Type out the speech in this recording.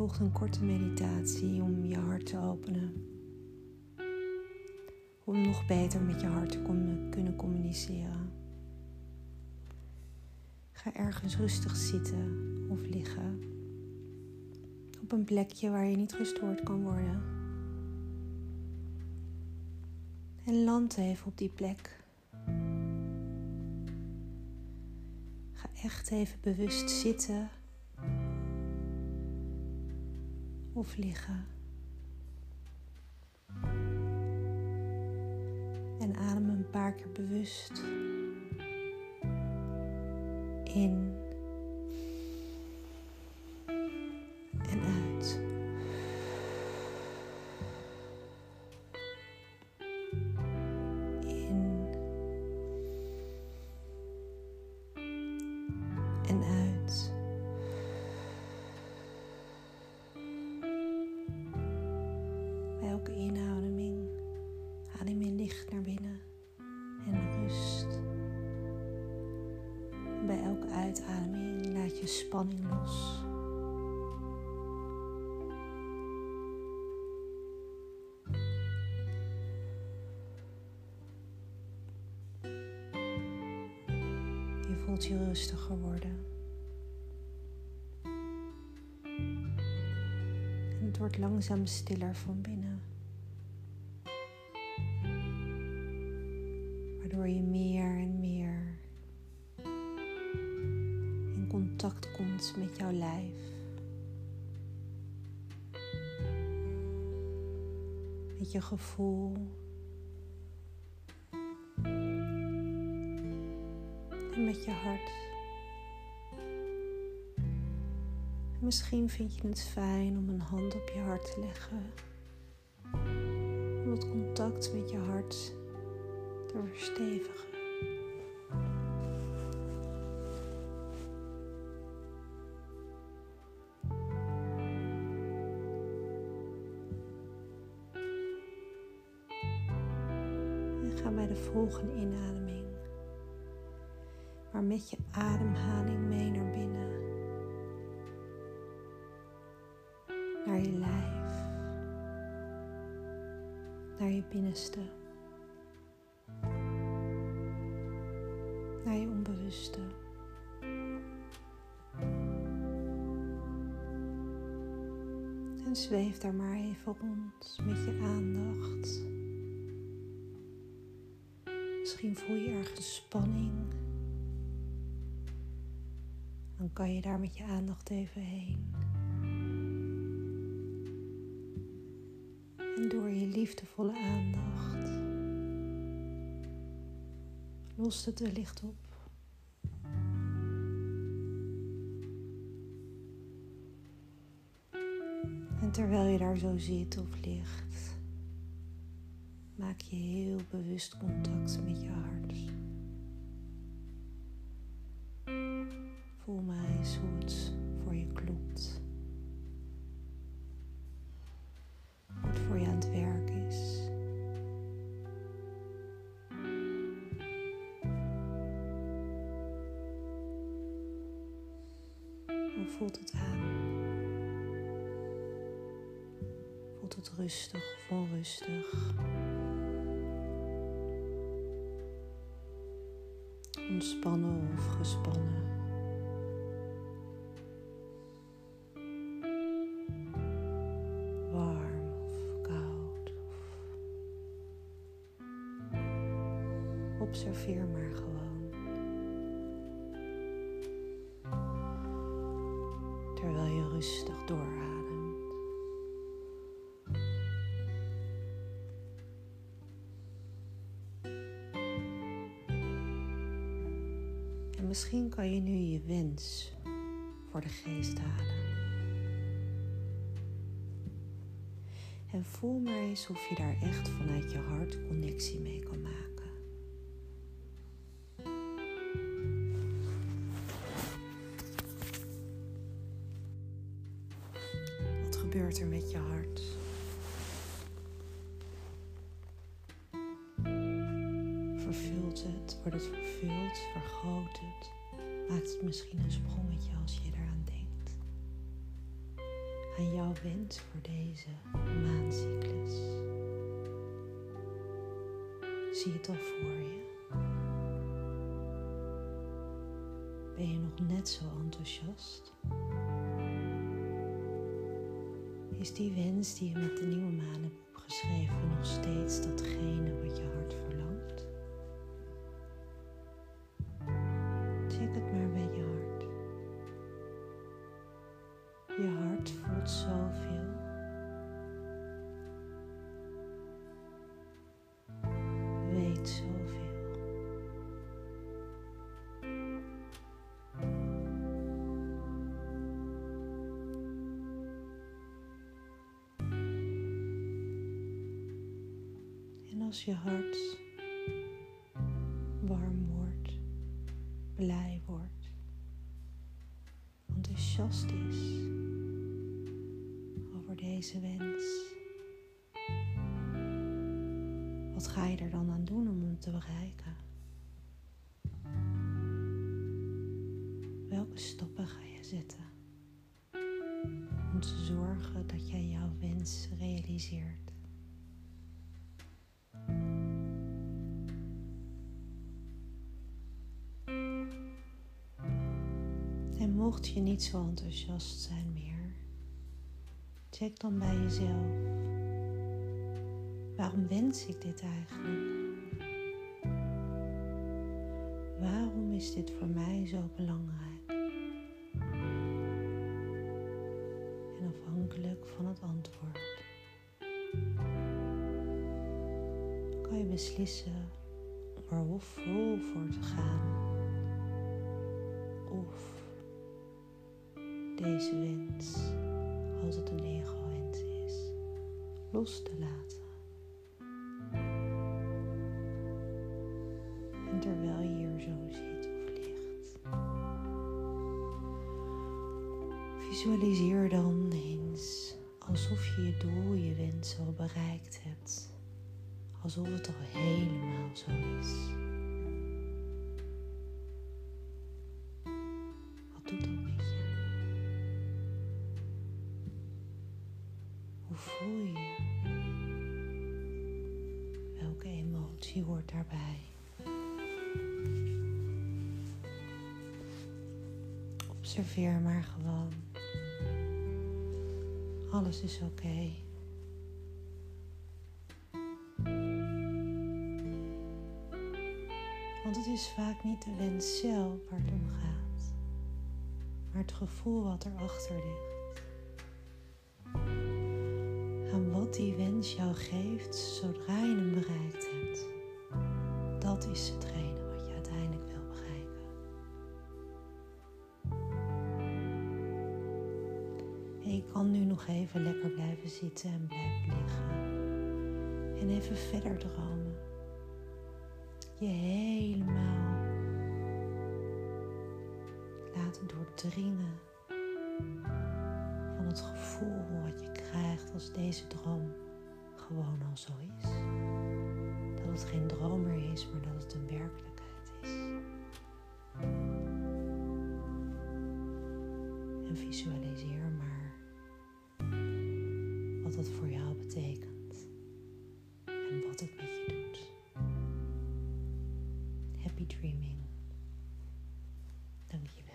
volgt een korte meditatie om je hart te openen. Om nog beter met je hart te kunnen communiceren. Ga ergens rustig zitten of liggen. Op een plekje waar je niet gestoord kan worden. En land even op die plek. Ga echt even bewust zitten En adem een paar keer bewust in spanning los. Je voelt je rustiger worden. En het wordt langzaam stiller van binnen. Waardoor je meer en meer contact komt met jouw lijf. Met je gevoel. En met je hart. Misschien vind je het fijn om een hand op je hart te leggen. Om het contact met je hart te verstevigen. Bij de volgende inademing, maar met je ademhaling mee naar binnen, naar je lijf, naar je binnenste. naar je onbewuste. En zweef daar maar even rond met je aandacht. Misschien voel je ergens spanning. Dan kan je daar met je aandacht even heen. En door je liefdevolle aandacht lost het er licht op. En terwijl je daar zo zit of ligt, maak je heel bewust contact met je hart. Voel maar eens hoe het voor je klopt. Het voor je aan het werk is. Hoe voelt het aan? Voelt het rustig of onrustig? Ontspannen of gespannen? Warm of koud? Observeer maar gewoon. terwijl je rustig doorademt. Misschien kan je nu je wens voor de geest halen. En voel maar eens of je daar echt vanuit je hart connectie mee kan maken. Wat gebeurt er met je hart? Wordt het vervuld? Vergroot het? Maakt het misschien een sprongetje als je eraan denkt? Aan jouw wens voor deze maancyclus. Zie het al voor je. Ben je nog net zo enthousiast? Is die wens die je met de nieuwe maan hebt Zoveel. En als je hart warm wordt, blij wordt, enthousiast is over deze wens, wat ga je er dan aan doen om hem te bereiken? Welke stappen ga je zetten om te zorgen dat jij jouw wens realiseert? En mocht je niet zo enthousiast zijn meer, check dan bij jezelf. Waarom wens ik dit eigenlijk? Waarom is dit voor mij zo belangrijk? En afhankelijk van het antwoord kan je beslissen om er vol voor te gaan of deze wens, als het een ego-wens is, los te laten. Visualiseer dan eens alsof je je doel, je wens al bereikt hebt. Alsof het al helemaal zo is. Wat doet dat met je? Hoe voel je je? Welke emotie hoort daarbij? Observeer maar gewoon. Alles is oké. Want het is vaak niet de wens zelf waar het om gaat, maar het gevoel wat erachter ligt. Aan wat die wens jou geeft zodra je hem bereikt hebt. Dat is hetgene Je kan nu nog even lekker blijven zitten en blijven liggen. En even verder dromen. Je helemaal laten doordringen van het gevoel wat je krijgt als deze droom gewoon al zo is. Dat het geen droom meer is, maar dat het een werkelijkheid is. En visualiseer wat dat voor jou betekent en wat het met je doet. Happy dreaming. Dankjewel.